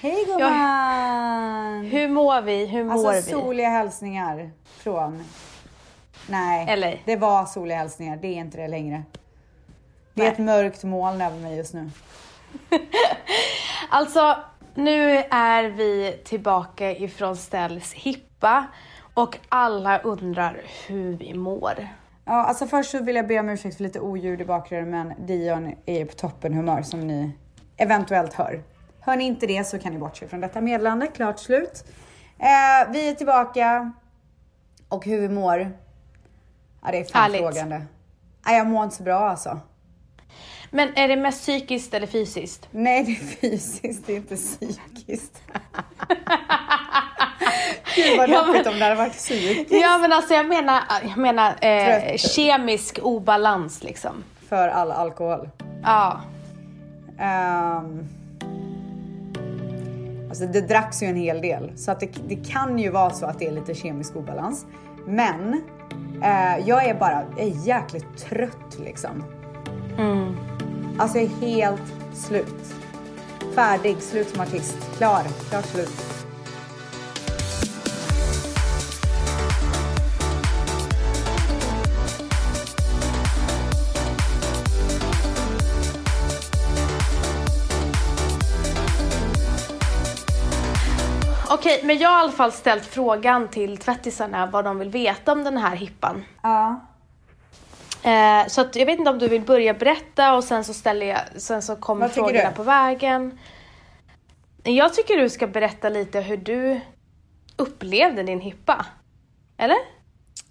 Hej gumman! Hur mår vi? Hur mår Alltså vi? soliga hälsningar från... Nej, LA. det var soliga hälsningar. Det är inte det längre. Det är Nej. ett mörkt moln över mig just nu. Alltså, nu är vi tillbaka ifrån Stells hippa och alla undrar hur vi mår. Ja, alltså först så vill jag be om ursäkt för lite oljud i bakgrunden, men Dion är på toppen humör som ni eventuellt hör. Hör ni inte det så kan ni bortse från detta meddelande. Klart slut. Eh, vi är tillbaka. Och hur vi mår? Ja, det är fan Härligt. frågande. Nej, jag mår inte så bra alltså. Men är det mest psykiskt eller fysiskt? Nej, det är fysiskt, det är inte psykiskt. Gud vad Ja, men- deppigt om det hade varit psykiskt. Ja men alltså jag menar, jag menar eh, kemisk obalans liksom. För all alkohol. Ja. Ehm, alltså det dracks ju en hel del så att det, det kan ju vara så att det är lite kemisk obalans. Men eh, jag är bara jag är jäkligt trött liksom. Alltså jag är helt slut. Färdig, slut som artist. Klar, klart slut. Okej, men jag har i alla fall ställt frågan till tvättisarna vad de vill veta om den här hippan. Ja. Eh, så att jag vet inte om du vill börja berätta och sen så ställer jag, sen så kommer frågorna du? på vägen. Jag tycker du ska berätta lite hur du upplevde din hippa. Eller?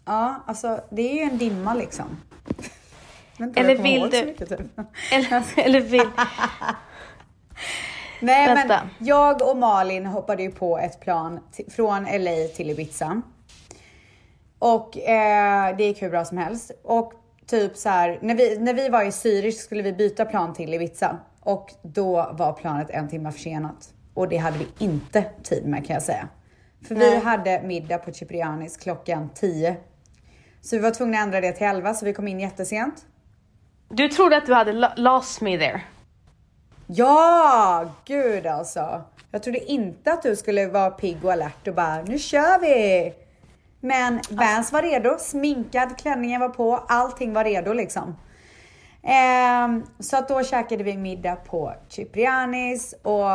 Ja, alltså det är ju en dimma liksom. Eller vill du- mycket, typ. Eller, eller vill... Nej Vänta. men jag och Malin hoppade ju på ett plan från LA till Ibiza. Och eh, det gick hur bra som helst. Och typ så här, när vi, när vi var i Zürich skulle vi byta plan till Ibiza. Och då var planet en timme försenat. Och det hade vi inte tid med kan jag säga. För vi Nej. hade middag på Ciprianis klockan 10. Så vi var tvungna att ändra det till 11 så vi kom in jättesent. Du trodde att du hade lo- lost me there. Ja, gud alltså. Jag trodde inte att du skulle vara pigg och alert och bara nu kör vi. Men Vans var redo, sminkad, klänningen var på, allting var redo liksom. Ehm, så att då käkade vi middag på Ciprianis och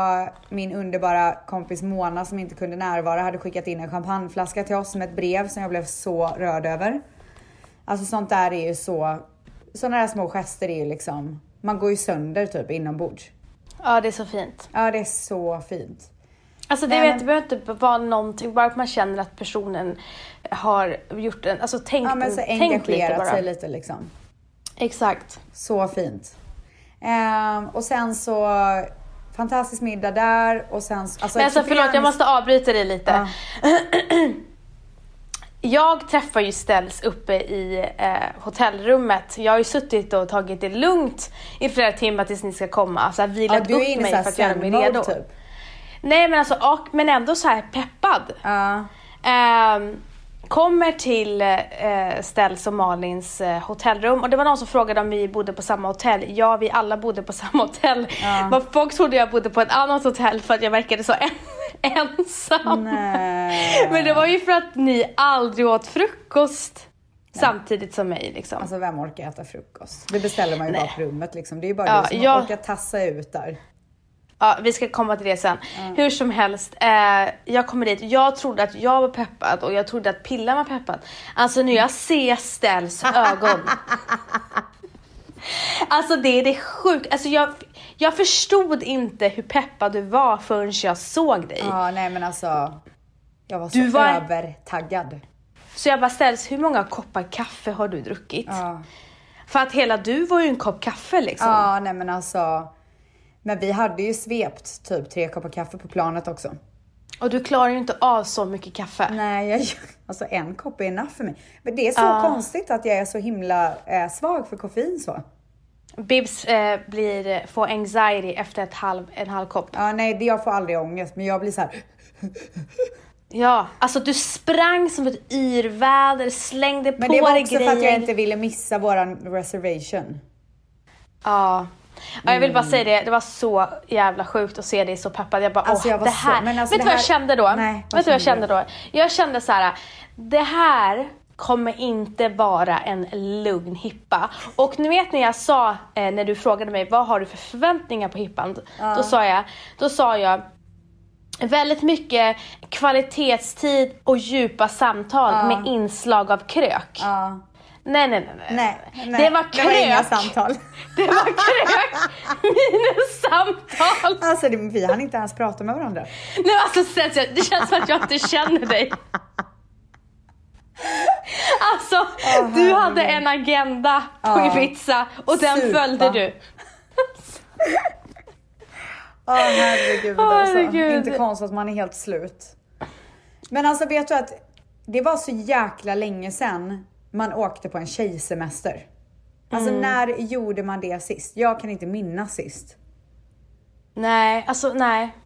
min underbara kompis Mona som inte kunde närvara hade skickat in en champagneflaska till oss med ett brev som jag blev så rörd över. Alltså sånt där är ju så, sådana där små gester är ju liksom, man går ju sönder typ inombords. Ja, det är så fint. Ja det är så fint. Alltså det, vet, det behöver inte vara någonting, bara att man känner att personen har gjort en, alltså tänkt, Ja men så tänkt lite bara. sig lite liksom. Exakt. Så fint. Ehm, och sen så fantastisk middag där och sen alltså, Men alltså förlåt, jag måste avbryta dig lite. Ja. Jag träffar ju Ställs uppe i eh, hotellrummet. Jag har ju suttit och tagit det lugnt i flera timmar tills ni ska komma. Alltså Ja, vilat är upp mig för att göra mig redo. typ. Nej men alltså, och, men ändå så här peppad. Ja. Ehm, kommer till eh, Ställs och Malins eh, hotellrum och det var någon som frågade om vi bodde på samma hotell. Ja, vi alla bodde på samma hotell. Ja. Men folk trodde jag bodde på ett annat hotell för att jag verkade så en- ensam. Nej. Men det var ju för att ni aldrig åt frukost samtidigt som mig liksom. Alltså vem orkar äta frukost? Det beställer man ju bara på rummet liksom. Det är ju bara Ja, du som jag- orkar tassa ut där. Ja, vi ska komma till det sen. Hur som helst, eh, jag kommer dit. Jag trodde att jag var peppad och jag trodde att Pillan var peppad. Alltså när jag ser Stells ögon. Alltså det är det sjukt. Alltså jag, jag förstod inte hur peppad du var förrän jag såg dig. Ja nej men alltså. Jag var så Du var- övertaggad. Så jag bara Stells, hur många koppar kaffe har du druckit? Ja. För att hela du var ju en kopp kaffe liksom. Ja nej men alltså. Men vi hade ju svept typ tre koppar kaffe på planet också. Och du klarar ju inte av så mycket kaffe. Nej, jag, alltså en kopp är enough för mig. Men det är så Ja. konstigt att jag är så himla eh, svag för koffein så. Bibs eh, blir, får anxiety efter ett halv, en halv kopp. Ja, nej, det, jag får aldrig ångest, men jag blir så här. Ja, alltså du sprang som ett yrväder, slängde Men på det var dig också grejer. för att jag inte ville missa våran reservation. Ja. Ja, jag vill bara säga det, det var så jävla sjukt att se dig så peppad. Jag bara, Alltså, åh, jag det så- här. men alltså, vet du vad jag kände då? Nej, vad vet du vad jag kände då? Jag kände så här, det här kommer inte vara en lugn hippa. Och nu vet när jag sa, eh, när du frågade mig, vad har du för förväntningar på hippan? Då sa jag, då sa jag, Väldigt mycket kvalitetstid och djupa samtal med inslag av krök. Ja. Nej, nej, nej, nej. Nej, nej. Det var Det var inga krök. samtal. Det var krök minus samtal. Alltså det, vi hann inte ens prata med varandra. Nej, alltså, det känns som att jag inte känner dig. Alltså, du hade en agenda på Ja. Ibiza och den Supa. följde du. Åh herregud, Åh, alltså. herregud. Inte konstigt att man är helt slut. Men alltså vet du att det var så jäkla länge sedan man åkte på en tjejsemester. Alltså Mm. när gjorde man det sist? Jag kan inte minnas sist. Nej, alltså nej.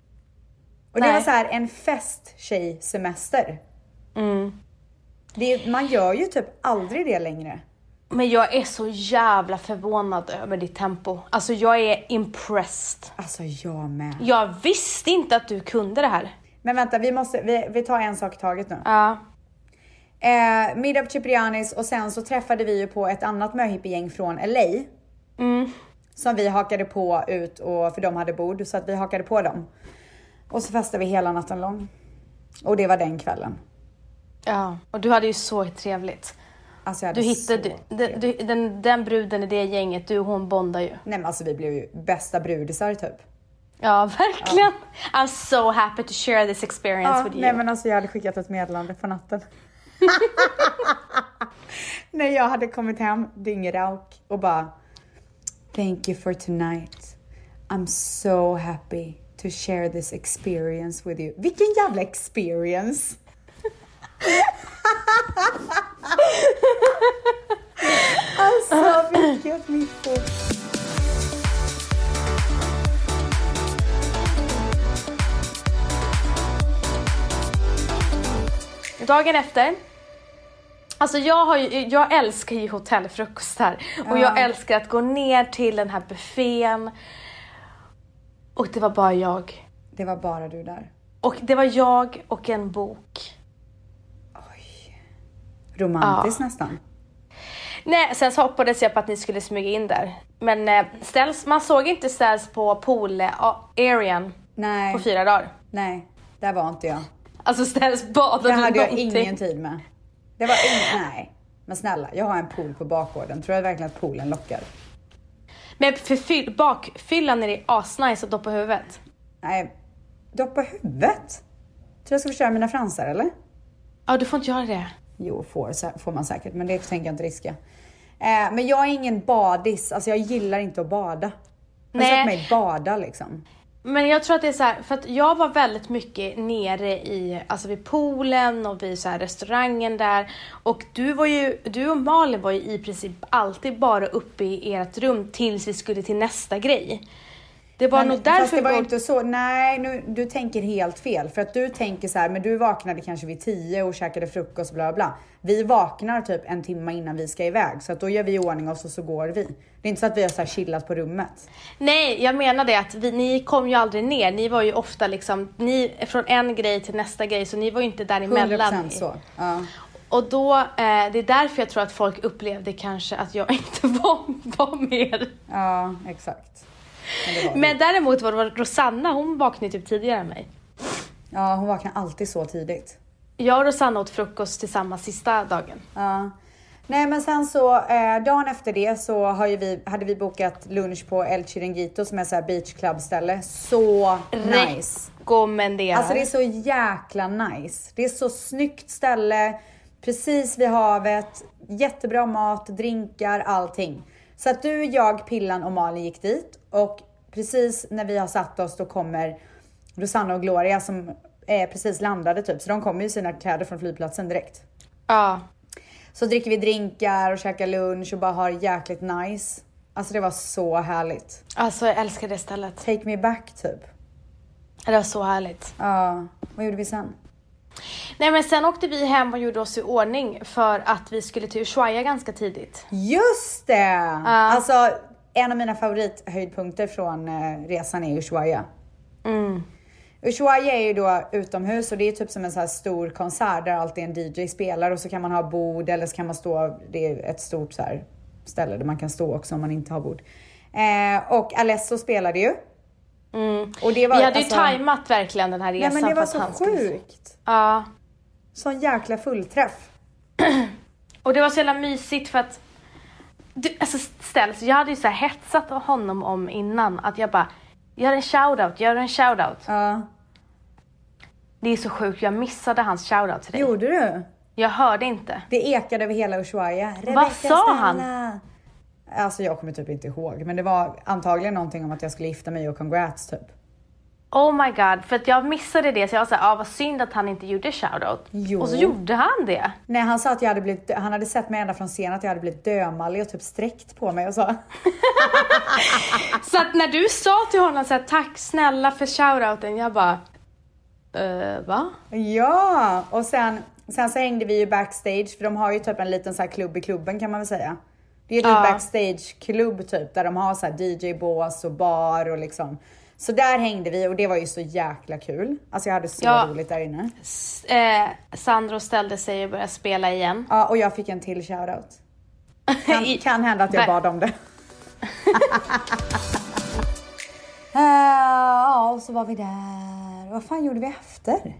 Och det Nej. var så här en festtjejsemester. Mm. Det, man gör ju typ aldrig det längre. Men jag är så jävla förvånad över ditt tempo. Alltså jag är impressed. Alltså jag med. Jag visste inte att du kunde det här. Men vänta, vi måste, vi, vi tar en sak i taget nu. Ja. Eh, middag på Ciprianis och sen så träffade vi ju på ett annat möhippiegäng från LA. Mm. Som vi hakade på ut och för de hade bord så att vi hakade på dem. Och så festade vi hela natten lång. Och det var den kvällen. ja. Och du hade ju så trevligt. Alltså jag Du hittade, så du, den, den bruden i det gänget, du och hon bondar ju. Nej men alltså vi blev ju bästa brudisar typ. Ja, verkligen. I'm so happy to share this experience Ja, with you. nej men alltså jag hade skickat ett meddelande på natten. När jag hade kommit hem, dyngrak och bara Thank you for tonight. I'm so happy to share this experience with you. Vilken jävla experience! alltså vilket miffo. Dagen efter, alltså jag, har ju, jag älskar ju hotellfrukostar och jag älskar att gå ner till den här buffén. Och det var bara jag. Det var bara du där. Och det var jag och en bok. Romantiskt nästan. Nej, sen så hoppades jag på att ni skulle smyga in där. Men eh, ställs, man såg inte ställs på pool-arean Nej, på fyra dagar. nej, där var inte jag. Alltså ställs badade Det hade jag någonting. ingen tid med. Det var ing- nej. Men snälla, jag har en pool på bakgården. Tror jag verkligen att poolen lockar? Men för fyll, bakfyllan är det asnice att doppa huvudet. Nej, doppa huvudet? Tror jag ska förstöra mina fransar eller? Ja, du får inte göra det. Jo, får, får man säkert, men det tänker jag inte riska. Eh, men jag är ingen badis, alltså jag gillar inte att bada. Har du sett mig bada liksom? Men jag tror att det är så här, för att jag var väldigt mycket nere i, alltså vid poolen och vid så här restaurangen där. Och du var ju, du och Malin var ju i princip alltid bara uppe i ert rum tills vi skulle till nästa grej. Det var Men, nog fast därför det var ju inte så, nej nu, du tänker helt fel. För att du tänker så här, men du vaknade kanske vid 10 och käkade frukost bla bla. Vi vaknar typ en timme innan vi ska iväg så att då gör vi i ordning oss och så går vi. Det är inte så att vi har så chillat på rummet. Nej, jag menar det att vi, ni kom ju aldrig ner. Ni var ju ofta liksom, ni från en grej till nästa grej, så ni var ju inte 100% däremellan. så. Ja. Och då, eh, det är därför jag tror att folk upplevde kanske att jag inte var, var med. ja, exakt. Men var. Men däremot var det Rosanna, hon vaknade typ tidigare än mig. Ja, hon vaknar alltid så tidigt. Jag och Rosanna åt frukost tillsammans sista dagen. Ja. Nej men sen så eh, dagen efter det så har vi, hade vi bokat lunch på El Chiringuito som är så här beach club ställe. Så nice. Rekommenderar. Alltså det är så jäkla nice. Det är så snyggt ställe, precis vid havet, jättebra mat, drinkar, allting. Så att du, jag, Pillan och Malin gick dit och precis när vi har satt oss då kommer Rosanna och Gloria som är precis landade typ, så de kommer ju sina kläder från flygplatsen direkt. Ja. Så dricker vi drinkar och käkar lunch och bara har jäkligt nice. Alltså det var så härligt. Alltså jag älskar det stället. Take me back typ. Det var så härligt. Ja, vad gjorde vi sen? Nej men sen åkte vi hem och gjorde oss i ordning för att vi skulle till Ushuaia ganska tidigt. Just det! Alltså en av mina favorithöjdpunkter från eh, resan är Ushuaia. Ushuaia är ju då utomhus och det är typ som en så här stor konsert där alltid en DJ spelar och så kan man ha bord eller så kan man stå, det är ett stort så här ställe där man kan stå också om man inte har bord. Eh, och Alesso spelade ju. Mm. Och det var, Vi hade ju alltså- tajmat verkligen den här resan. Nej men det var så sjukt. Ja. Sån jäkla fullträff. Och det var så jävla mysigt för att du, alltså ställs, jag hade ju så hetsat honom om innan att jag bara Gör en shoutout, gör en shoutout. Ja. Det är så sjukt, jag missade hans shoutout till dig. Gjorde du? Jag hörde inte. Det ekade över hela Ushuaia. Vad Rebecca sa han? Stella. Alltså jag kommer typ inte ihåg, men det var antagligen någonting om att jag skulle gifta mig och congrats typ. Oh my god, för att jag missade det så jag var såhär, ah, vad synd att han inte gjorde shoutout. Jo. Och så gjorde han det. Nej, han sa att jag hade blivit, han hade sett mig ända från scenen att jag hade blivit dömallig och typ sträckt på mig och så. Så att när du sa till honom så här, tack snälla för shoutouten, jag bara, eh, va? Ja, och sen, sen så hängde vi ju backstage för de har ju typ en liten så här klubb i klubben kan man väl säga. Det är ju Ja. en backstage-klubb typ där de har så här DJ-bås och bar och liksom. Så där hängde vi och det var ju så jäkla kul. Alltså jag hade så Ja. roligt där inne. S- eh, Sandro ställde sig och började spela igen. Ja, och jag fick en till shoutout. Kan, kan hända att jag bad om det. Ja, och så var vi där. Vad fan gjorde vi efter?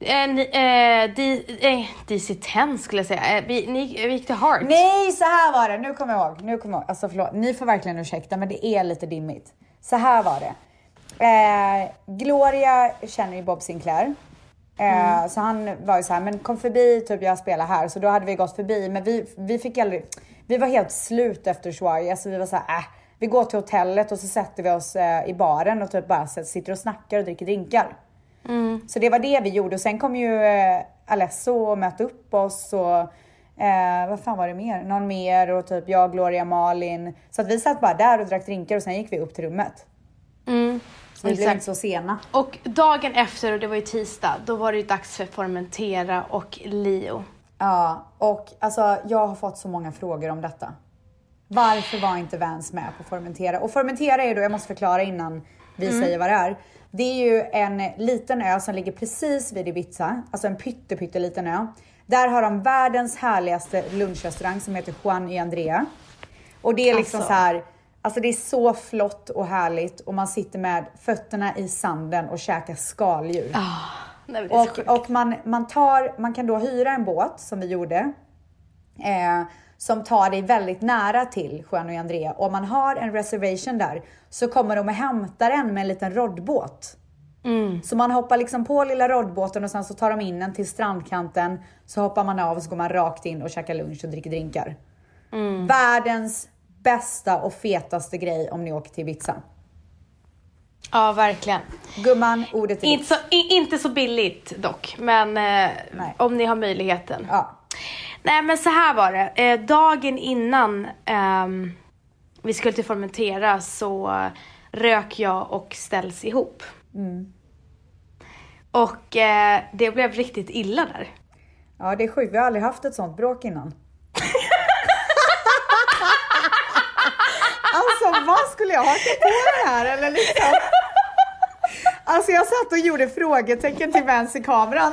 Eh, ni, eh, D, eh, DC-10 skulle jag säga. Eh, vi, ni, vi gick till Heart. Nej, så här var det. Nu kommer jag ihåg. Nu kommer jag ihåg. Alltså förlåt, ni får verkligen ursäkta men det är lite dimmigt. Så här var det. Eh, Gloria känner ju Bob Sinclair. Eh, Så han var ju så här, men kom förbi, typ jag spelar här. Så då hade vi gått förbi, men vi, vi fick aldrig, vi var helt slut efter Ushuaia så vi var så här, äh, vi går till hotellet och så sätter vi oss eh, i baren och typ bara sitter och snackar och dricker drinkar. Så det var det vi gjorde och sen kom ju eh, Alesso och mötte upp oss och eh, vad fan var det mer? Någon mer och typ jag, Gloria, Malin. Så att vi satt bara där och drack drinkar och sen gick vi upp till rummet. Mm, Så vi blev inte så sena. Och dagen efter, och det var ju tisdag, då var det ju dags för Formentera och Leo. Ja, och alltså jag har fått så många frågor om detta. Varför var inte Vans med på Formentera? Och Formentera är då, jag måste förklara innan vi säger vad det är. Det är ju en liten ö som ligger precis vid Ibiza, alltså en pytte, pytteliten ö. Där har de världens härligaste lunchrestaurang som heter Juan y Andrea. Och det är liksom Alltså. så här, alltså det är så flott och härligt och man sitter med fötterna i sanden och käkar skaldjur. Nej, är så Och, och man, man, tar, man kan då hyra en båt som vi gjorde. Eh, som tar dig väldigt nära till Juan och Andrea. Om man har en reservation där så kommer de och hämtar en med en liten roddbåt. Mm. Så man hoppar liksom på lilla roddbåten och sen så tar de in en till strandkanten. Så hoppar man av och så går man rakt in och käkar lunch och dricker drinkar. Mm. Världens bästa och fetaste grej om ni åker till Ibiza. Ja, verkligen. Gumman, ordet är Inte så, inte så billigt dock, men eh, om ni har möjligheten. Ja. Nej men så här var det. Eh, dagen innan ehm, vi skulle till Formentera så eh, rök jag och ställs ihop. Och eh, det blev riktigt illa där. ja, det är sjukt. Vi har aldrig haft ett sånt bråk innan. Alltså vad skulle jag haka på det här eller liksom? Alltså jag satt och gjorde frågetecken till i kameran.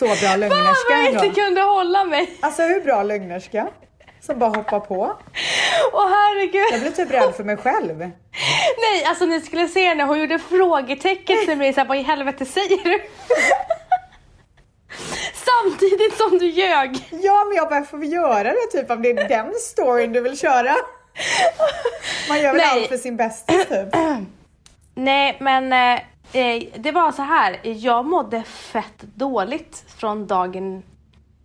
Så bra lögnerska Jag ändå. inte kunde hålla mig. Alltså hur bra lögnerska? Som bara hoppar på. Åh herregud. Jag blev typ rädd för mig själv. Nej, alltså ni skulle se när hon gjorde frågetecken till mig såhär, vad i helvete säger du? Samtidigt som du ljög. Ja men jag bara, får vi göra det typ om det är den storyn du vill köra? Man gör väl Nej. allt för sin bästis typ. Nej, men eh, det var så här. Jag mådde fett dåligt från dagen,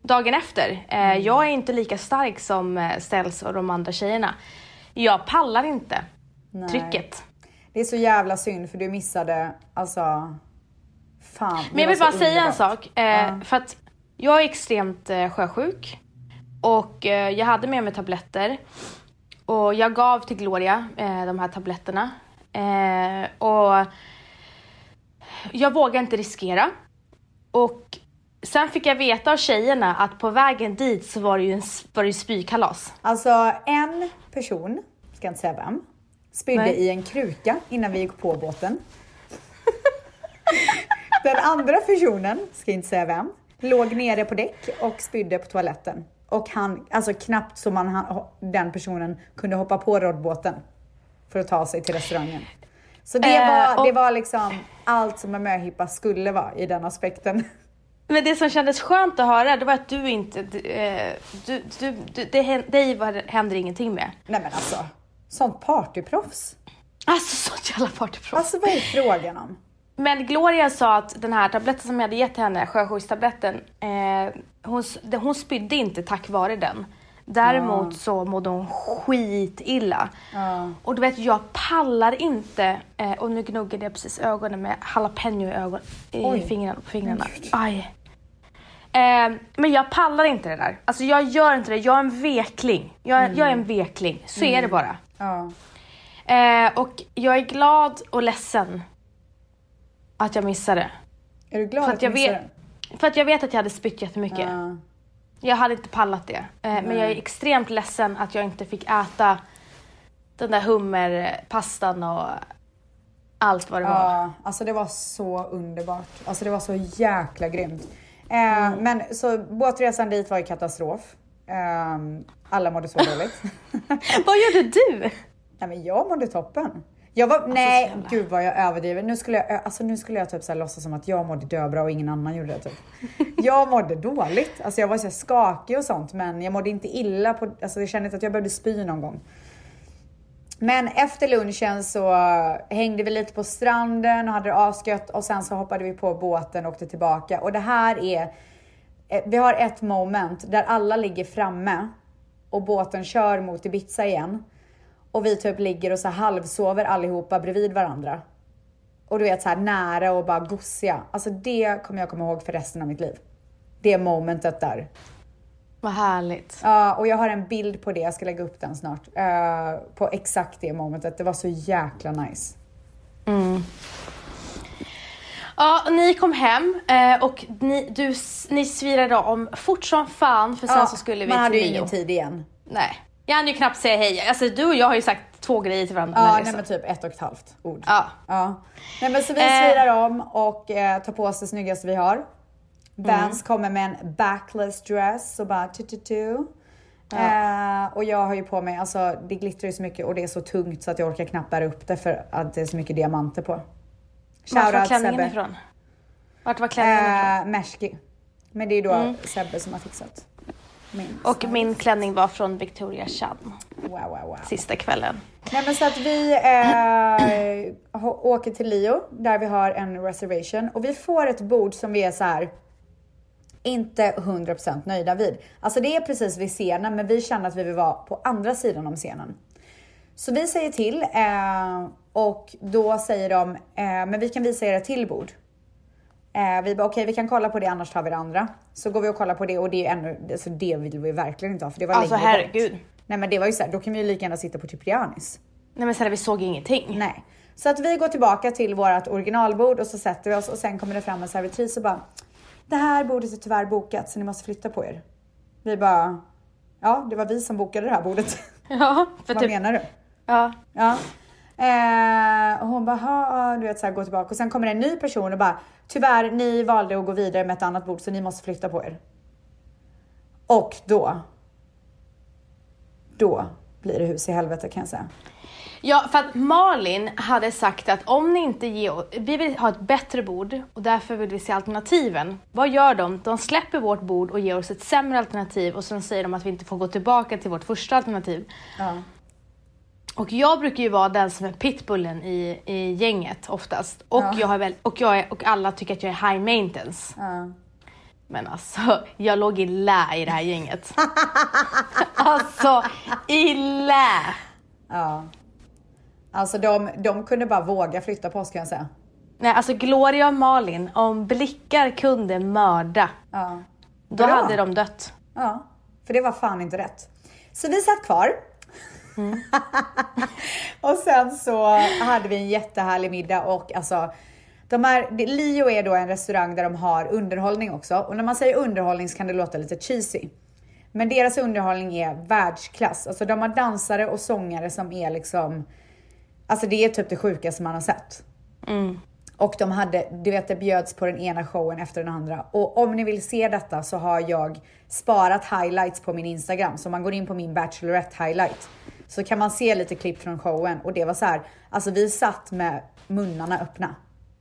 dagen efter. Eh, Jag är inte lika stark som eh, Ställs och de andra tjejerna. Jag pallar inte Nej. trycket. Det är så jävla synd för du missade, alltså. Fan. Men jag vill bara säga en sak. Eh, För att jag är extremt eh, sjösjuk. Och eh, jag hade med mig tabletter. Och jag gav till Gloria eh, de här tabletterna. Eh, och jag vågade inte riskera. Och sen fick jag veta av tjejerna att på vägen dit så var det ju en var det spykalas. Alltså en person, ska inte säga vem, spydde Nej. i en kruka innan vi gick på båten. Den andra personen, ska inte säga vem, låg nere på däck och spydde på toaletten. Och han, alltså knappt så man, den personen kunde hoppa på roddbåten för att ta sig till restaurangen. Så det, Eh, var, och- det var liksom allt som en möhippa skulle vara i den aspekten. Men det som kändes skönt att höra det var att du inte, du, eh, du, du, du, det, dig händer ingenting med. Nej men alltså, sånt partyproffs. Alltså sånt jävla partyproffs. Alltså vad är frågan om? Men Gloria sa att den här tabletten som jag hade gett henne, sjösjukstabletten, eh, hon, hon spydde inte tack vare den. Däremot så mådde hon skitilla. Ja. Och du vet, jag pallar inte, eh, och nu gnuggade jag precis ögonen med jalapeno i, ögon, i fingrarna, på fingrarna. Aj. Eh, men jag pallar inte det där. Alltså jag gör inte det, jag är en vekling. Jag, är- jag är en vekling, så är det bara. Ja. Eh, och jag är glad och ledsen att jag missade. Är du glad För att att du jag missade vet, för att jag vet att jag hade spytt jättemycket. Ja. Jag hade inte pallat det. Eh, men jag är extremt ledsen att jag inte fick äta den där hummerpastan och allt vad det var. Ja, alltså det var så underbart. Alltså det var så jäkla grymt. Eh, Men så båtresan dit var ju katastrof. Eh, alla mådde så dåligt. Vad gjorde du? Nej men jag mådde toppen. Jag var, nej jävla- gud vad jag överdriver. Nu skulle jag, alltså nu skulle jag typ så här låtsas som att jag mådde döbra och ingen annan gjorde det typ. Jag mådde dåligt. Alltså jag var så skakig och sånt men jag mådde inte illa på, alltså jag kände inte att jag behövde spy någon gång. Men efter lunchen så hängde vi lite på stranden och hade det asgött och sen så hoppade vi på båten och åkte tillbaka. Och det här är, eh, vi har ett moment där alla ligger framme och båten kör mot Ibiza igen. Och vi typ ligger och så halvsover allihopa bredvid varandra. Och du vet så här nära och bara gosiga. Alltså det kommer jag komma ihåg för resten av mitt liv. Det momentet där. Vad härligt. Ja, och jag har en bild på det, jag ska lägga upp den snart. eh, på exakt det momentet. Det var så jäkla nice. Ja, ni kom hem eh, och ni, du, ni svirade om fort som fan för sen Ja, så skulle vi man till hade ju Rio. ingen tid igen. Nej, jag hann ju knappt säga hej. Alltså du och jag har ju sagt två grejer till varandra. Ja, nej men typ ett och ett halvt ord. ja. Ja. Nej men så vi Eh. svirar om och eh, tar på oss det snyggaste vi har. Vans kommer med en backless dress och bara tu-tu-tu. Eh, och jag har ju på mig, alltså det glittrar ju så mycket och det är så tungt så att jag orkar knappt bära upp det för att det är så mycket diamanter på. Vart var Shoutout klänningen Sebbe. ifrån? Vart var klänningen ifrån? Eh, Märski. Men det är ju då Sebbe som har fixat. Min. Och min klänning var från Victoria Cham Wow, wow, wow. sista kvällen. Nej men så att vi eh, åker till Leo där vi har en reservation och vi får ett bord som vi är så här inte 100% nöjda vid. Alltså det är precis vid scenen men vi känner att vi vill vara på andra sidan om scenen. Så vi säger till eh, och då säger de, eh, men vi kan visa er ett till bord. Eh, vi bara okej vi kan kolla på det annars tar vi det andra. Så går vi och kollar på det och det är ännu, alltså det vill vi verkligen inte ha för det var Alltså, längre herregud. bort. Nej men det var ju så här, då kan vi ju lika gärna sitta på Ciprianis. Nej men snälla vi såg ingenting. Nej. Så att vi går tillbaka till vårt originalbord och så sätter vi oss och sen kommer det fram en servitris och bara Det här bordet är tyvärr bokat så ni måste flytta på er. Vi bara Ja, det var vi som bokade det här bordet. Ja, för Vad typ, menar du? ja. Ja. Eh, och hon bara, "Ha, du vet så här, gå tillbaka och sen kommer det en ny person och bara tyvärr, ni valde att gå vidare med ett annat bord så ni måste flytta på er. Och då. Då blir det hus i helvete kan jag säga. Ja, för att Malin hade sagt att om ni inte ger, vi vill ha ett bättre bord och därför vill vi se alternativen. Vad gör de? De släpper vårt bord och ger oss ett sämre alternativ och sen säger de att vi inte får gå tillbaka till vårt första alternativ. Ja. Och jag brukar ju vara den som är pitbullen i, i gänget oftast. Och, Ja. jag har väl, och, jag är, och alla tycker att jag är high maintenance. Ja. Men alltså, jag låg i lä i det här gänget. alltså, i lä! Ja. Alltså de, de kunde bara våga flytta på oss kan jag säga. Nej, alltså Gloria och Malin, om blickar kunde mörda, Ja. då hade de dött. Ja, för det var fan inte rätt. Så vi satt kvar. och sen så hade vi en jättehärlig middag och alltså De är, det- Lio är då en restaurang där de har underhållning också. Och när man säger underhållning så kan det låta lite cheesy. Men deras underhållning är världsklass. Alltså de har dansare och sångare som är liksom, alltså det är typ det sjukaste man har sett. Och de hade, du vet det bjöds på den ena showen efter den andra. Och om ni vill se detta så har jag sparat highlights på min Instagram. Så man går in på min Bachelorette highlight så kan man se lite klipp från showen. Och det var så här, alltså vi satt med munnarna öppna.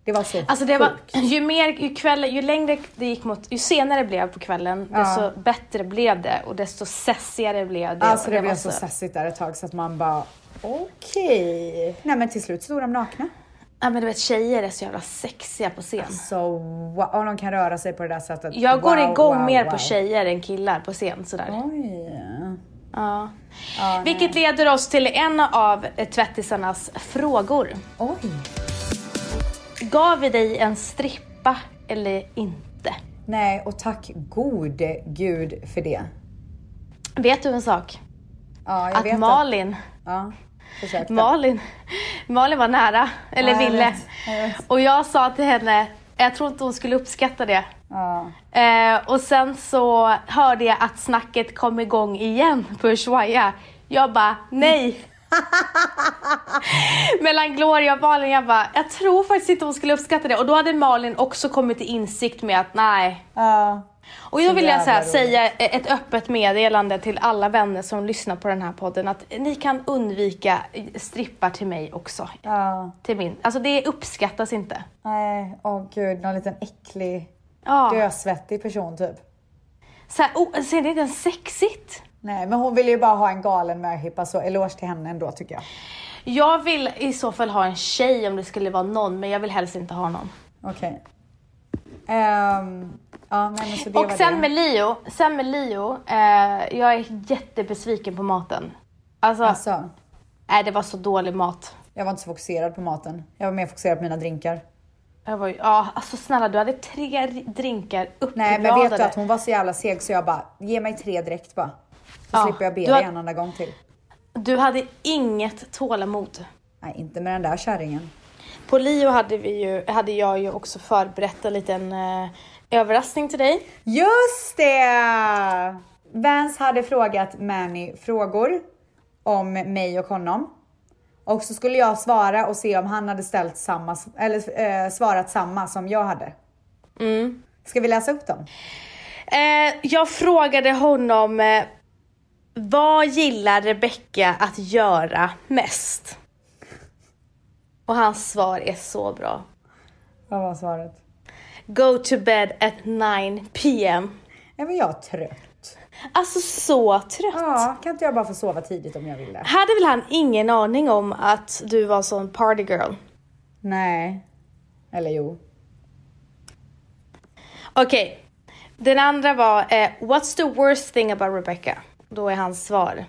Det var så Alltså det var, ju mer, ju kväll, ju längre det gick mot, ju senare det blev på kvällen, desto bättre blev det och desto sessigare blev det. Alltså Och det blev var så sessigt där ett tag så att man bara okej. Nej men till slut stod de nakna. Ja men du vet tjejer är så jävla sexiga på scen. Så wow, och de kan röra sig på det där sättet. Jag går Wow, igång wow, mer wow. på tjejer än killar på scen sådär. Oj. Ja. Ja, Vilket leder oss till en av tvättisarnas frågor. Oj. Gav vi dig en strippa eller inte? Nej, och tack gode gud för det. Vet du en sak? Ja, jag Att vet Malin, Ja, försökte. Malin, Malin var nära, eller Ja, ville. vet, jag vet. Och jag sa till henne, jag tror inte hon skulle uppskatta det. Ja. Eh, och sen så hörde jag att snacket kom igång igen på Ushuaia. Jag bara, nej. Mellan Gloria och Malin, jag bara, jag tror faktiskt inte hon skulle uppskatta det. Och då hade Malin också kommit till insikt med att nej. Ja. Och då vill jag så här, säga ett öppet meddelande till alla vänner som lyssnar på den här podden att ni kan undvika strippar till mig också. Ja. Till min. Alltså det uppskattas inte. Nej, åh gud, någon liten äcklig, Ja. dösvettig person typ. Så här, oh, ser det inte ens sexigt? Nej, men hon vill ju bara ha en galen möhippa så eloge till henne ändå tycker jag. Jag vill i så fall ha en tjej om det skulle vara någon, men jag vill helst inte ha någon. Okej. Ehm, ja, nej men så det Och var sen det. med Leo, sen med Leo, eh, jag är jättebesviken på maten. Alltså, Alltså, nej det var så dålig mat. jag var inte så fokuserad på maten. Jag var mer fokuserad på mina drinkar. Jag var ju, ja alltså snälla du hade tre drinkar Nej, men vet du uppradade. att hon var så jävla seg så jag bara, ge mig tre direkt bara. Så Ja, slipper jag be dig en enda gång till. Du hade inget tålamod. Nej, inte med den där kärringen. På Leo hade, vi ju, hade jag ju också förberett en liten eh, överraskning till dig. Just det! Vance hade frågat Manny frågor om mig och honom. Och så skulle jag svara och se om han hade ställt samma, eller eh, svarat samma som jag hade. Mm. Ska vi läsa upp dem? Eh, jag frågade honom eh, vad gillar Rebecca att göra mest? Och hans svar är så bra. Vad var svaret? Go to bed at 9 p.m. Nej men jag är trött. Alltså så trött. Ja, kan inte jag bara få sova tidigt om jag vill det? Hade väl han ingen aning om att du var sån party girl? Nej. Eller jo. Okej, den andra var eh, What's the worst thing about Rebecca? Då är hans svar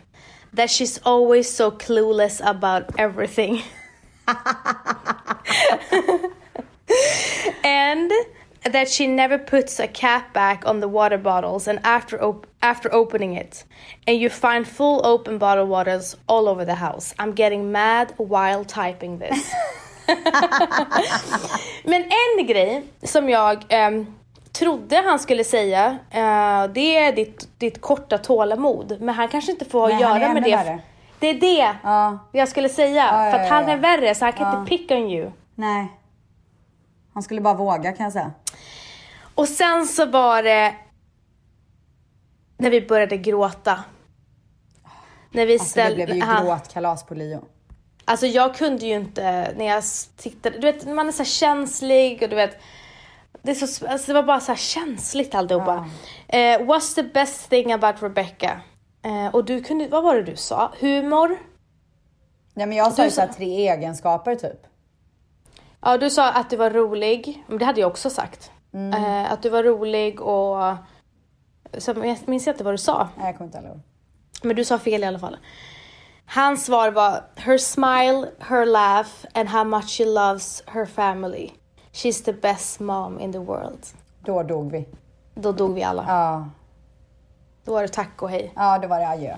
That she's always so clueless about everything. and that she never puts a cap back on the water bottles and after op- after opening it and you find full open bottle waters all over the house. I'm getting mad while typing this. Men en grej som jag ehm, trodde han skulle säga, eh, det är ditt, ditt korta tålamod. Men han kanske inte får han är göra med det. värre. Det är det Ja. jag skulle säga. Ja, ja, för att han är värre så han kan inte pick on you. Nej. Han skulle bara våga kan jag säga. Och sen så var det när vi började gråta. När vi Alltså det blev ju han- gråtkalas på Leo. Alltså jag kunde ju inte när jag tittade, du vet man är så känslig och du vet det, är så, alltså det var bara så här känsligt alltihopa. Eh, what's the best thing about Rebecca? Eh, och du kunde, vad var det du sa? Humor? Ja men jag sa ju såhär tre egenskaper typ. Ja du sa att du var rolig, men det hade jag också sagt. Mm. Eh, att du var rolig och... Så jag minns inte vad du sa. Nej jag kommer inte ihåg. Men du sa fel i alla fall. Hans svar var her smile, her laugh and how much she loves her family. She's the best mom in the world. Då dog vi. Då dog vi alla. Ja, Då var det tack och hej. ja då var det adjö.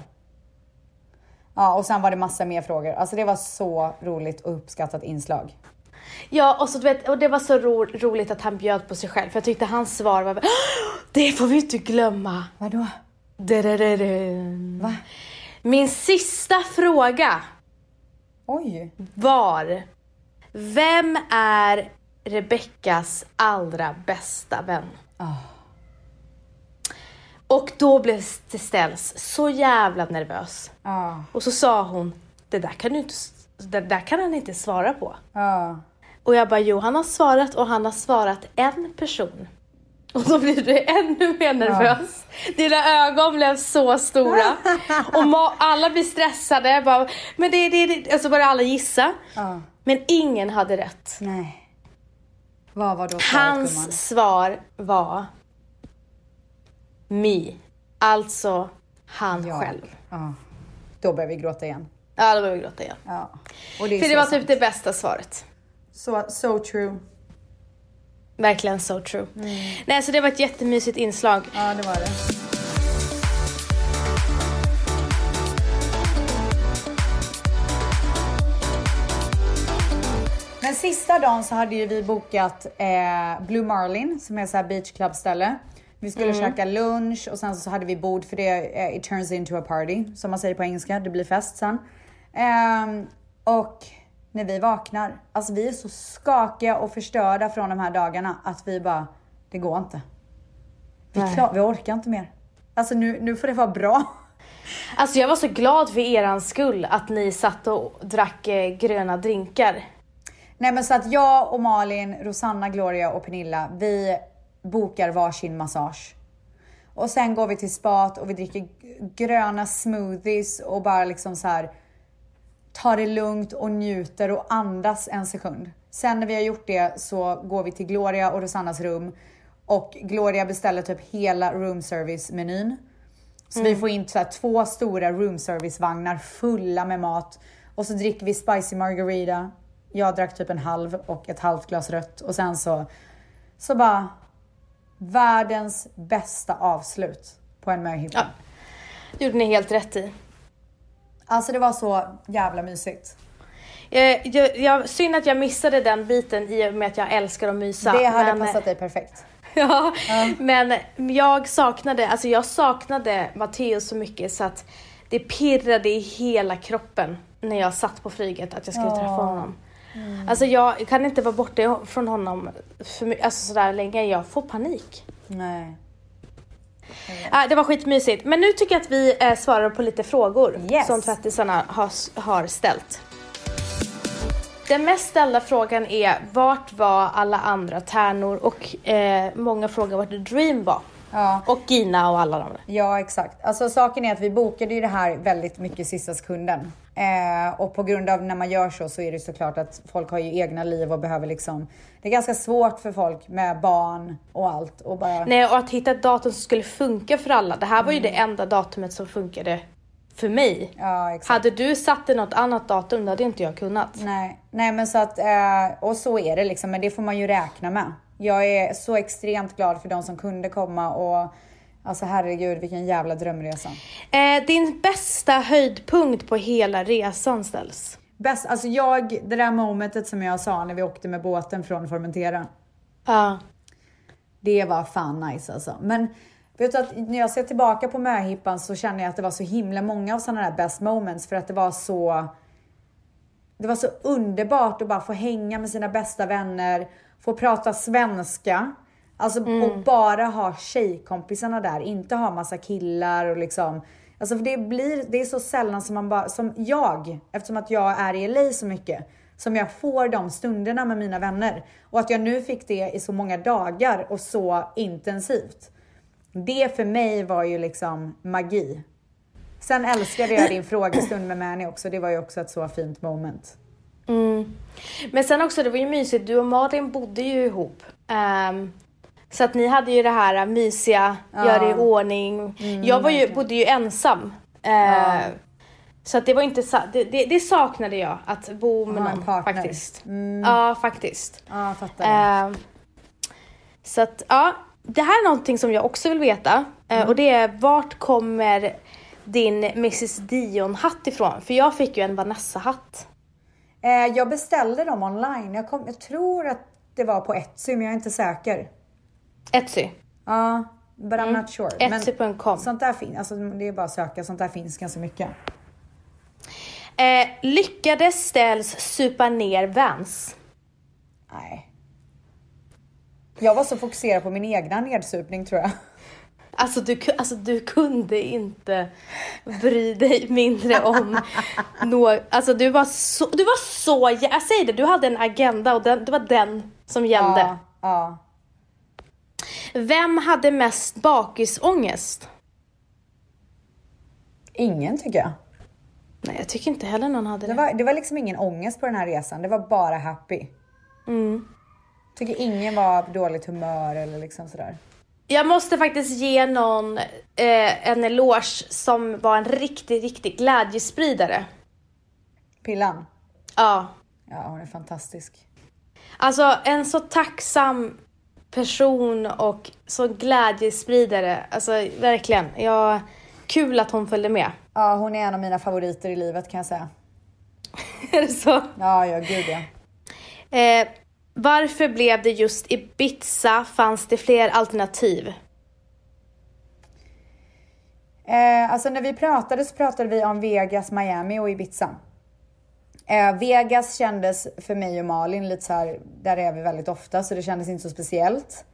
Ja och sen var det massa mer frågor. Alltså det var så roligt och uppskattat inslag. Ja, och, så, du vet, och det var så ro, roligt att han bjöd på sig själv. För jag tyckte hans svar var Det får vi inte glömma. Vadå? Va? Min sista fråga Oj. var Vem är Rebeckas allra bästa vän? Ah. Och då blev Ställs så jävla nervös. Ja. Och så sa hon, det där kan du inte, det där kan han inte svara på. Ja. Och jag bara, jo han har svarat och han har svarat en person. Och då blir du ännu mer nervös. Dina ögon blev så stora. Och alla blir stressade. Jag Bara, men det, det, det. Och så började alla gissa. Ja. Men ingen hade rätt. Nej. Vad var då svaret gumman? Hans svar var Me. Alltså han Ja. själv. Ja. Då börjar vi gråta igen. Ja, då började vi gråta igen. Ja. Och det För det var sant. typ det bästa svaret. Så, so true. Verkligen so true. Mm. Nej, så det var ett jättemysigt inslag. Ja, det var det. Men sista dagen så hade ju vi bokat eh, Blue Marlin som är så här beach club ställe. Vi skulle käka lunch och sen så hade vi bord för det, eh, it turns into a party som man säger på engelska. Det blir fest sen. Ehm, och när vi vaknar, alltså vi är så skakiga och förstörda från de här dagarna att vi bara, det går inte. Vi, klar, vi orkar inte mer. Alltså nu, nu får det vara bra. Alltså jag var så glad för eran skull att ni satt och drack eh, gröna drinkar. Nej men så att jag och Malin, Rosanna, Gloria och Pernilla, vi bokar varsin massage. Och sen går vi till spat och vi dricker gröna smoothies och bara liksom så här tar det lugnt och njuter och andas en sekund. Sen när vi har gjort det så går vi till Gloria och Rosannas rum och Gloria beställer typ hela room service menyn. Så vi får in så två stora room service vagnar fulla med mat och så dricker vi spicy margarita. Jag drack typ en halv och ett halvt glas rött och sen så så bara världens bästa avslut på en möhippa. Ja. Det gjorde ni helt rätt i. Alltså det var så jävla mysigt. Jag, jag, jag, synd att jag missade den biten i och med att jag älskar att mysa. Det hade men, passat dig perfekt. Ja, men jag saknade, alltså jag saknade Matteo så mycket så att det pirrade i hela kroppen när jag satt på flyget att jag skulle träffa Ja. honom. Alltså jag kan inte vara borta från honom för, alltså sådär länge, jag får panik. Nej. Ah, det var skitmysigt. Men nu tycker jag att vi eh, svarar på lite frågor Yes. som tvättisarna har, har ställt. Den mest ställda frågan är vart var alla andra tärnor och eh, många frågar vart Dream var. Ja. Och Gina och alla de där. Ja, exakt. Alltså saken är att vi bokade ju det här väldigt mycket sista sekunden. Eh, och på grund av när man gör så så är det såklart att folk har ju egna liv och behöver liksom. Det är ganska svårt för folk med barn och allt och bara. Nej, och att hitta ett datum som skulle funka för alla. Det här var ju det enda datumet som funkade för mig. Ja, exakt. Hade du satt något annat datum, då hade inte jag kunnat. Nej, nej men så att, eh, och så är det liksom, men det får man ju räkna med. Jag är så extremt glad för de som kunde komma och alltså herregud vilken jävla drömresa. Eh, din bästa höjdpunkt på hela resan ställs. Bäst, alltså jag, det där momentet som jag sa när vi åkte med båten från Formentera. Ja. Det var fan nice alltså. Men vet du att när jag ser tillbaka på möhippan så känner jag att det var så himla många av sådana där best moments för att det var så det var så underbart att bara få hänga med sina bästa vänner, få prata svenska. Alltså och bara ha tjejkompisarna där, inte ha massa killar och liksom. Alltså för det blir, det är så sällan som man bara, som jag, eftersom att jag är i LA så mycket, som jag får de stunderna med mina vänner. Och att jag nu fick det i så många dagar och så intensivt. Det för mig var ju liksom magi. Sen älskade jag din frågestund med Mani också. Det var ju också ett så fint moment. Mm. Men sen också, det var ju mysigt. Du och Malin bodde ju ihop. Ehm, så att ni hade ju det här mysiga, gör det i ordning. jag var ju, bodde ju ensam. Eh, Så att det var inte det, det, det saknade jag, att bo med Ha en någon partner. faktiskt. Ja, faktiskt. Ja, fattar. Eh, så att ja, det här är någonting som jag också vill veta. Eh, Och det är vart kommer din Mrs Dion-hatt ifrån? För jag fick ju en Vanessa-hatt. Eh, jag beställde dem online. Jag, kom, jag tror att det var på Etsy, men jag är inte säker. Etsy. Ja, but I'm not sure. Etsy.com. sånt där finns, alltså det är bara att söka. Sånt där finns ganska mycket. Eh, lyckades Ställs supa ner Vans? Nej. Jag var så fokuserad på min egna nedsupning tror jag. Alltså du, alltså du kunde inte bry dig mindre om något. Alltså du var så, du var så, jag säger det, du hade en agenda och den, det var den som gällde. Ja, ja. Vem hade mest bakisångest? Ingen tycker jag. Nej, jag tycker inte heller någon hade det. Det var, det var liksom ingen ångest på den här resan. Det var bara happy. Mm. Tycker ingen var på dåligt humör eller liksom sådär. Jag måste faktiskt ge någon eh, en eloge som var en riktig, riktig glädjespridare. Pillan. Ja, Ja, hon är fantastisk. Alltså en så tacksam person och så glädjespridare. Alltså verkligen. Jag, kul att hon följde med. Ja, hon är en av mina favoriter i livet kan jag säga. Är det så? Ja, ja, gud ja. Eh, varför blev det just Ibiza? Fanns det fler alternativ? Eh, alltså när vi pratade så pratade vi om Vegas, Miami och Ibiza. Eh, Vegas kändes för mig och Malin lite så här, där är vi väldigt ofta så det kändes inte så speciellt.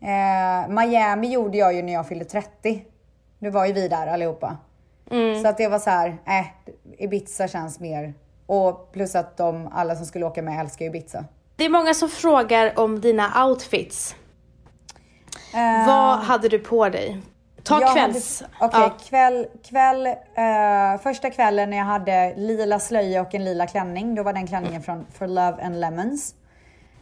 Eh, Miami gjorde jag ju när jag fyllde 30. Nu var ju vi där allihopa. Så att det var så här, eh, Ibiza känns mer. Och plus att de, alla som skulle åka med älskar ju Ibiza. Det är många som frågar om dina outfits. Eh, Vad hade du på dig? Ta Jag kvälls... Okej, Ja. kväll, kväll, eh, första kvällen när jag hade lila slöja och en lila klänning, då var den klänningen från For Love and Lemons.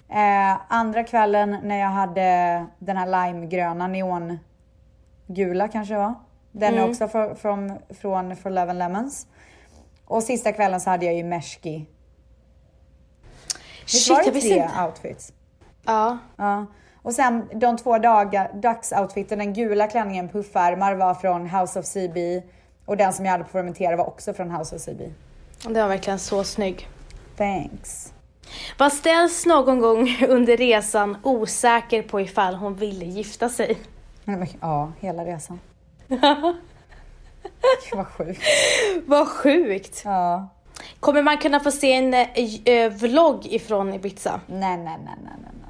Eh, andra kvällen när jag hade den här limegröna neongula kanske det var. Den Mm. är också för, från, från For Love and Lemons. Och sista kvällen så hade jag ju Meshki. Shit, var jag det visste tre inte. outfits? Ja. Ja. Och sen de två dagar, dagsoutfiten, den gula klänningen puffärmar var från House of CB och den som jag hade på Fermentera var också från House of CB. Det var verkligen så snygg. Thanks. Var ställs någon gång under resan osäker på ifall hon ville gifta sig? Ja, hela resan. Vad sjukt. Vad sjukt! Ja. Kommer man kunna få se en eh, vlogg ifrån Ibiza? Nej, nej, nej, nej, nej.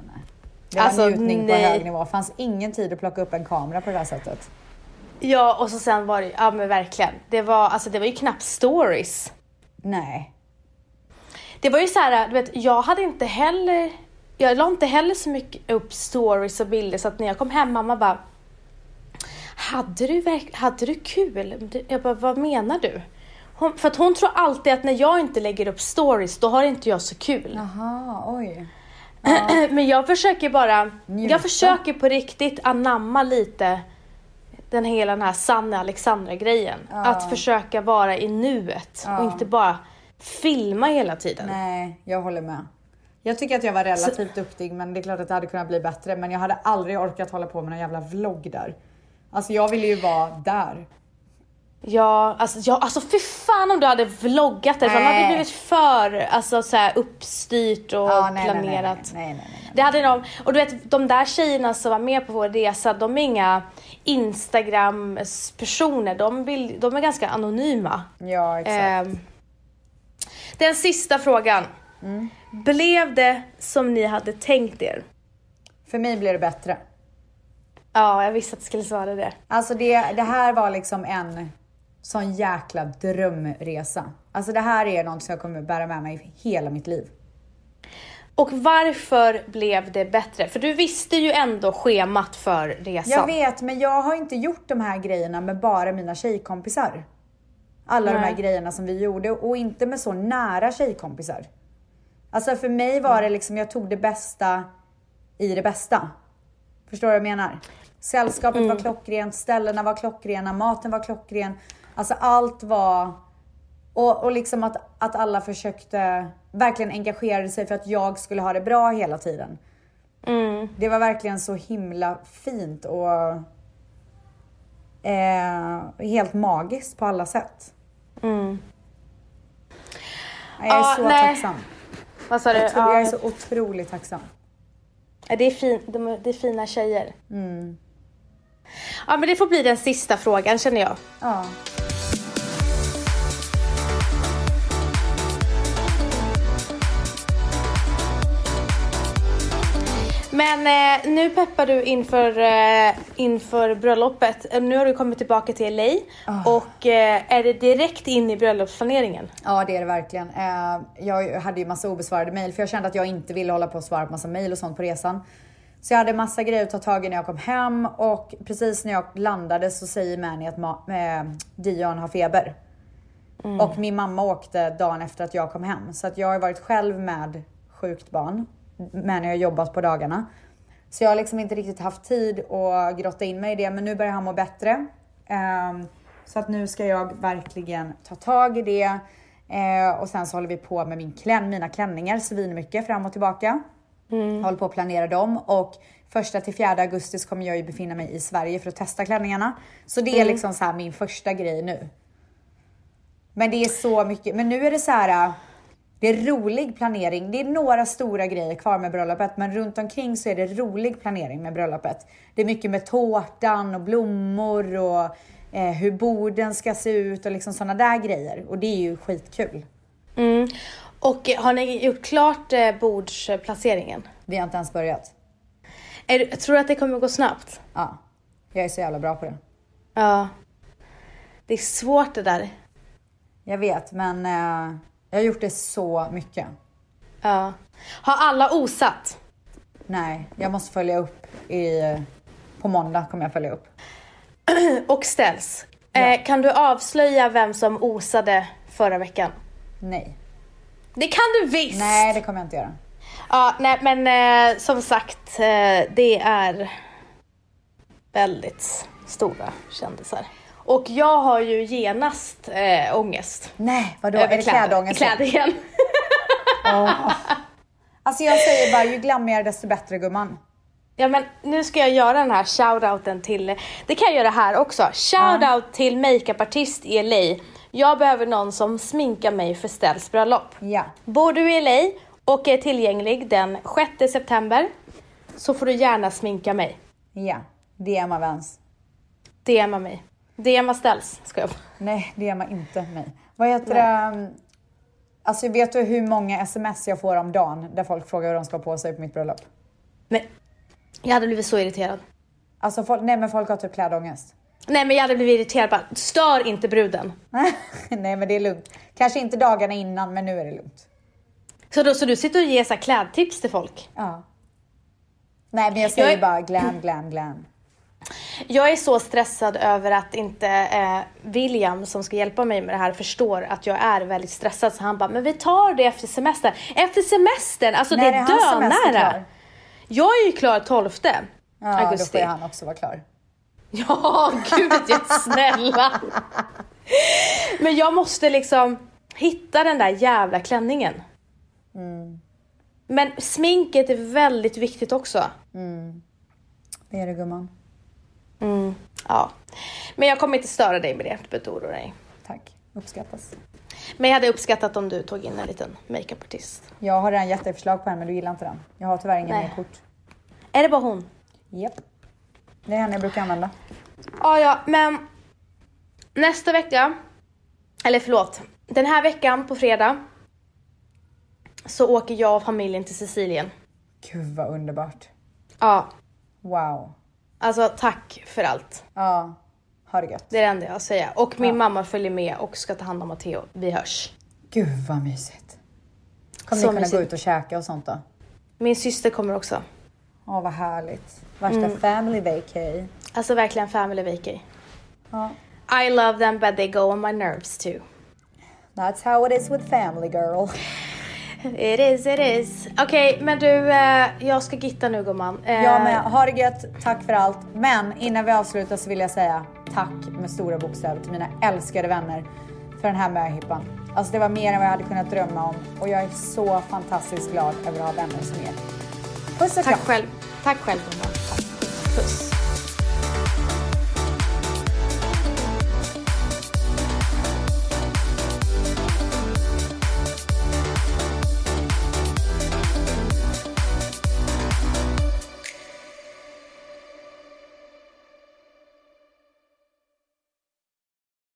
Det var Alltså, njutning på nej. hög nivå. fanns ingen tid att plocka upp en kamera på det här sättet. Ja, och så sen var det, ja men verkligen. Det var, alltså det var ju knappt stories. Nej. Det var ju så här, du vet, jag hade inte heller, jag la inte heller så mycket upp stories och bilder så att när jag kom hem, mamma bara hade du, verk- hade du kul? Jag bara, vad menar du? Hon, för att hon tror alltid att när jag inte lägger upp stories, då har inte jag så kul. Jaha, oj. Men jag försöker bara, Njuta. jag försöker på riktigt anamma lite den hela den här Sanne Alexandra-grejen. Att försöka vara i nuet och inte bara filma hela tiden. Nej, jag håller med. Jag tycker att jag var relativt duktig men det är klart att det hade kunnat bli bättre. Men jag hade aldrig orkat hålla på med någon jävla vlogg där. Alltså jag ville ju vara där. Ja, alltså, ja, alltså fy fan om du hade vloggat det, för det hade Nej. blivit för alltså, så här, uppstyrt och Ja, nej, nej, nej, planerat. nej, nej, nej, nej. Det hade de, och du vet de där tjejerna som var med på vår resa, de är inga Instagram-personer, de, vill, de är ganska anonyma. Ja, exakt. Ehm, den sista frågan. Mm. Blev det som ni hade tänkt er? För mig blir det bättre. Ja, jag visste att du skulle svara det. Alltså det, det här var liksom en sån jäkla drömresa. Alltså det här är något som jag kommer bära med mig hela mitt liv. Och varför blev det bättre? För du visste ju ändå schemat för resan. Jag vet, men jag har inte gjort de här grejerna med bara mina tjejkompisar. Alla de här Nej. grejerna som vi gjorde och inte med så nära tjejkompisar. Alltså för mig var det liksom, jag tog det bästa i det bästa. Förstår du vad jag menar? Sällskapet var klockrent, ställena var klockrena, maten var klockren. Alltså allt var... Och, och liksom att, att alla försökte, verkligen engagerade sig för att jag skulle ha det bra hela tiden. Mm. Det var verkligen så himla fint och eh, helt magiskt på alla sätt. Mm. Jag är Ja, så nej. tacksam. Vad sa du? Jag, tror, jag är så otroligt tacksam. det, är fin, de, det är fina tjejer. Mm. Ja men det får bli den sista frågan känner jag. Ja. Men eh, nu peppar du inför, eh, inför bröllopet. Eh, Nu har du kommit tillbaka till LA och eh, är det direkt in i bröllopsplaneringen? Ja det är det verkligen. Eh, jag hade ju massa obesvarade mejl för jag kände att jag inte ville hålla på och svara på massa mejl och sånt på resan. Så jag hade massa grejer att ta tag i när jag kom hem och precis när jag landade så säger Manny att Ma- eh, Dion har feber. Och min mamma åkte dagen efter att jag kom hem. Så att jag har varit själv med sjukt barn. Manny har jobbat på dagarna. Så jag har liksom inte riktigt haft tid att grotta in mig i det. Men nu börjar han må bättre. Ehm, så att nu ska jag verkligen ta tag i det. Eh, och sen så håller vi på med min klän, mina klänningar svinmycket fram och tillbaka. Jag håller på att planera dem och första till fjärde augusti så kommer jag ju befinna mig i Sverige för att testa klänningarna. Så det är liksom så här min första grej nu. Men det är så mycket. Men nu är det så här. Det är rolig planering. Det är några stora grejer kvar med bröllopet, men runt omkring så är det rolig planering med bröllopet. Det är mycket med tårtan och blommor och eh, hur borden ska se ut och liksom sådana där grejer. Och det är ju skitkul. Mm. Och har ni gjort klart eh, bordsplaceringen? Vi har inte ens börjat. Är, tror du att det kommer gå snabbt? Ja, jag är så jävla bra på det. Ja. Det är svårt det där. Jag vet, men eh, jag har gjort det så mycket. Ja. Har alla osat? Nej, jag måste följa upp i, på måndag kommer jag följa upp. Och ställs. Ja. Eh, kan du avslöja vem som osade förra veckan? Nej, Det kan du visst! nej det kommer jag inte göra. Ja, nej men eh, som sagt, eh, det är väldigt stora kändisar. Och jag har ju genast eh, ångest. Nej, vadå? över är det klädångest? Kläder igen. Alltså jag säger bara, ju glammigare desto bättre gumman. Ja men nu ska jag göra den här shoutouten till, det kan jag göra här också. Shoutout till makeupartist i LA. Jag behöver någon som sminkar mig för Stells bröllop. Ja, Bor du i LA och är tillgänglig den 6 september så får du gärna sminka mig. ja. DMa Vans. DMa mig. DMa Stells, ska jag Nej, DMa inte mig. Vad heter det? Alltså vet du hur många sms jag får om dagen där folk frågar hur de ska på sig på mitt bröllop? Nej. Jag hade blivit så irriterad. Alltså folk, nej men folk har typ klädångest. Nej men jag hade blivit irriterad bara, stör inte bruden. nej men det är lugnt. Kanske inte dagarna innan men nu är det lugnt. Så, då, så du sitter och ger så klädtips till folk? Ja. Nej men jag säger Jag är- bara glam, glam, glam. Jag är så stressad över att inte eh, William som ska hjälpa mig med det här förstår att jag är väldigt stressad så han bara, men vi tar det efter semestern. Efter semestern, alltså När det är, är dönära. Jag är ju klar 12 Ja, då augusti. får ju han också vara klar. Ja, gud snälla. Men jag måste liksom hitta den där jävla klänningen. Men sminket är väldigt viktigt också. Det är det gumman. Mm, ja. Men jag kommer inte störa dig med det, du behöver oroa dig. Tack, uppskattas. Men jag hade uppskattat om du tog in en liten makeupartist. Jag har redan gett dig förslag på en men du gillar inte den. Jag har tyvärr inga mer kort. Är det bara hon? Japp. Det är henne jag brukar använda. Ja, ja, men nästa vecka, eller förlåt, den här veckan på fredag så åker jag och familjen till Sicilien. Gud vad underbart. Ja, Wow. Alltså tack för allt. Ja, ha det gött. Det är det enda jag har att säga. Och min Ja. mamma följer med och ska ta hand om Matteo. Vi hörs. Gud vad mysigt. Kommer Så ni kunna mysigt. gå ut och käka och sånt då? Min syster kommer också. Åh vad härligt. Värsta Mm. family vacay. Alltså verkligen family vacay. Ja. I love them but they go on my nerves too. That's how it is with family girl. It is, it is. Okej, men du, eh, jag ska gitta nu gumman. Eh, Jag med. Ha det gött. Tack för allt. Men innan vi avslutar så vill jag säga tack med stora bokstäver till mina älskade vänner för den här möhippan. Alltså det var mer än vad jag hade kunnat drömma om och jag är så fantastiskt glad över att ha vänner som er. Puss och Tack kram. själv. Tack själv gumman. Puss.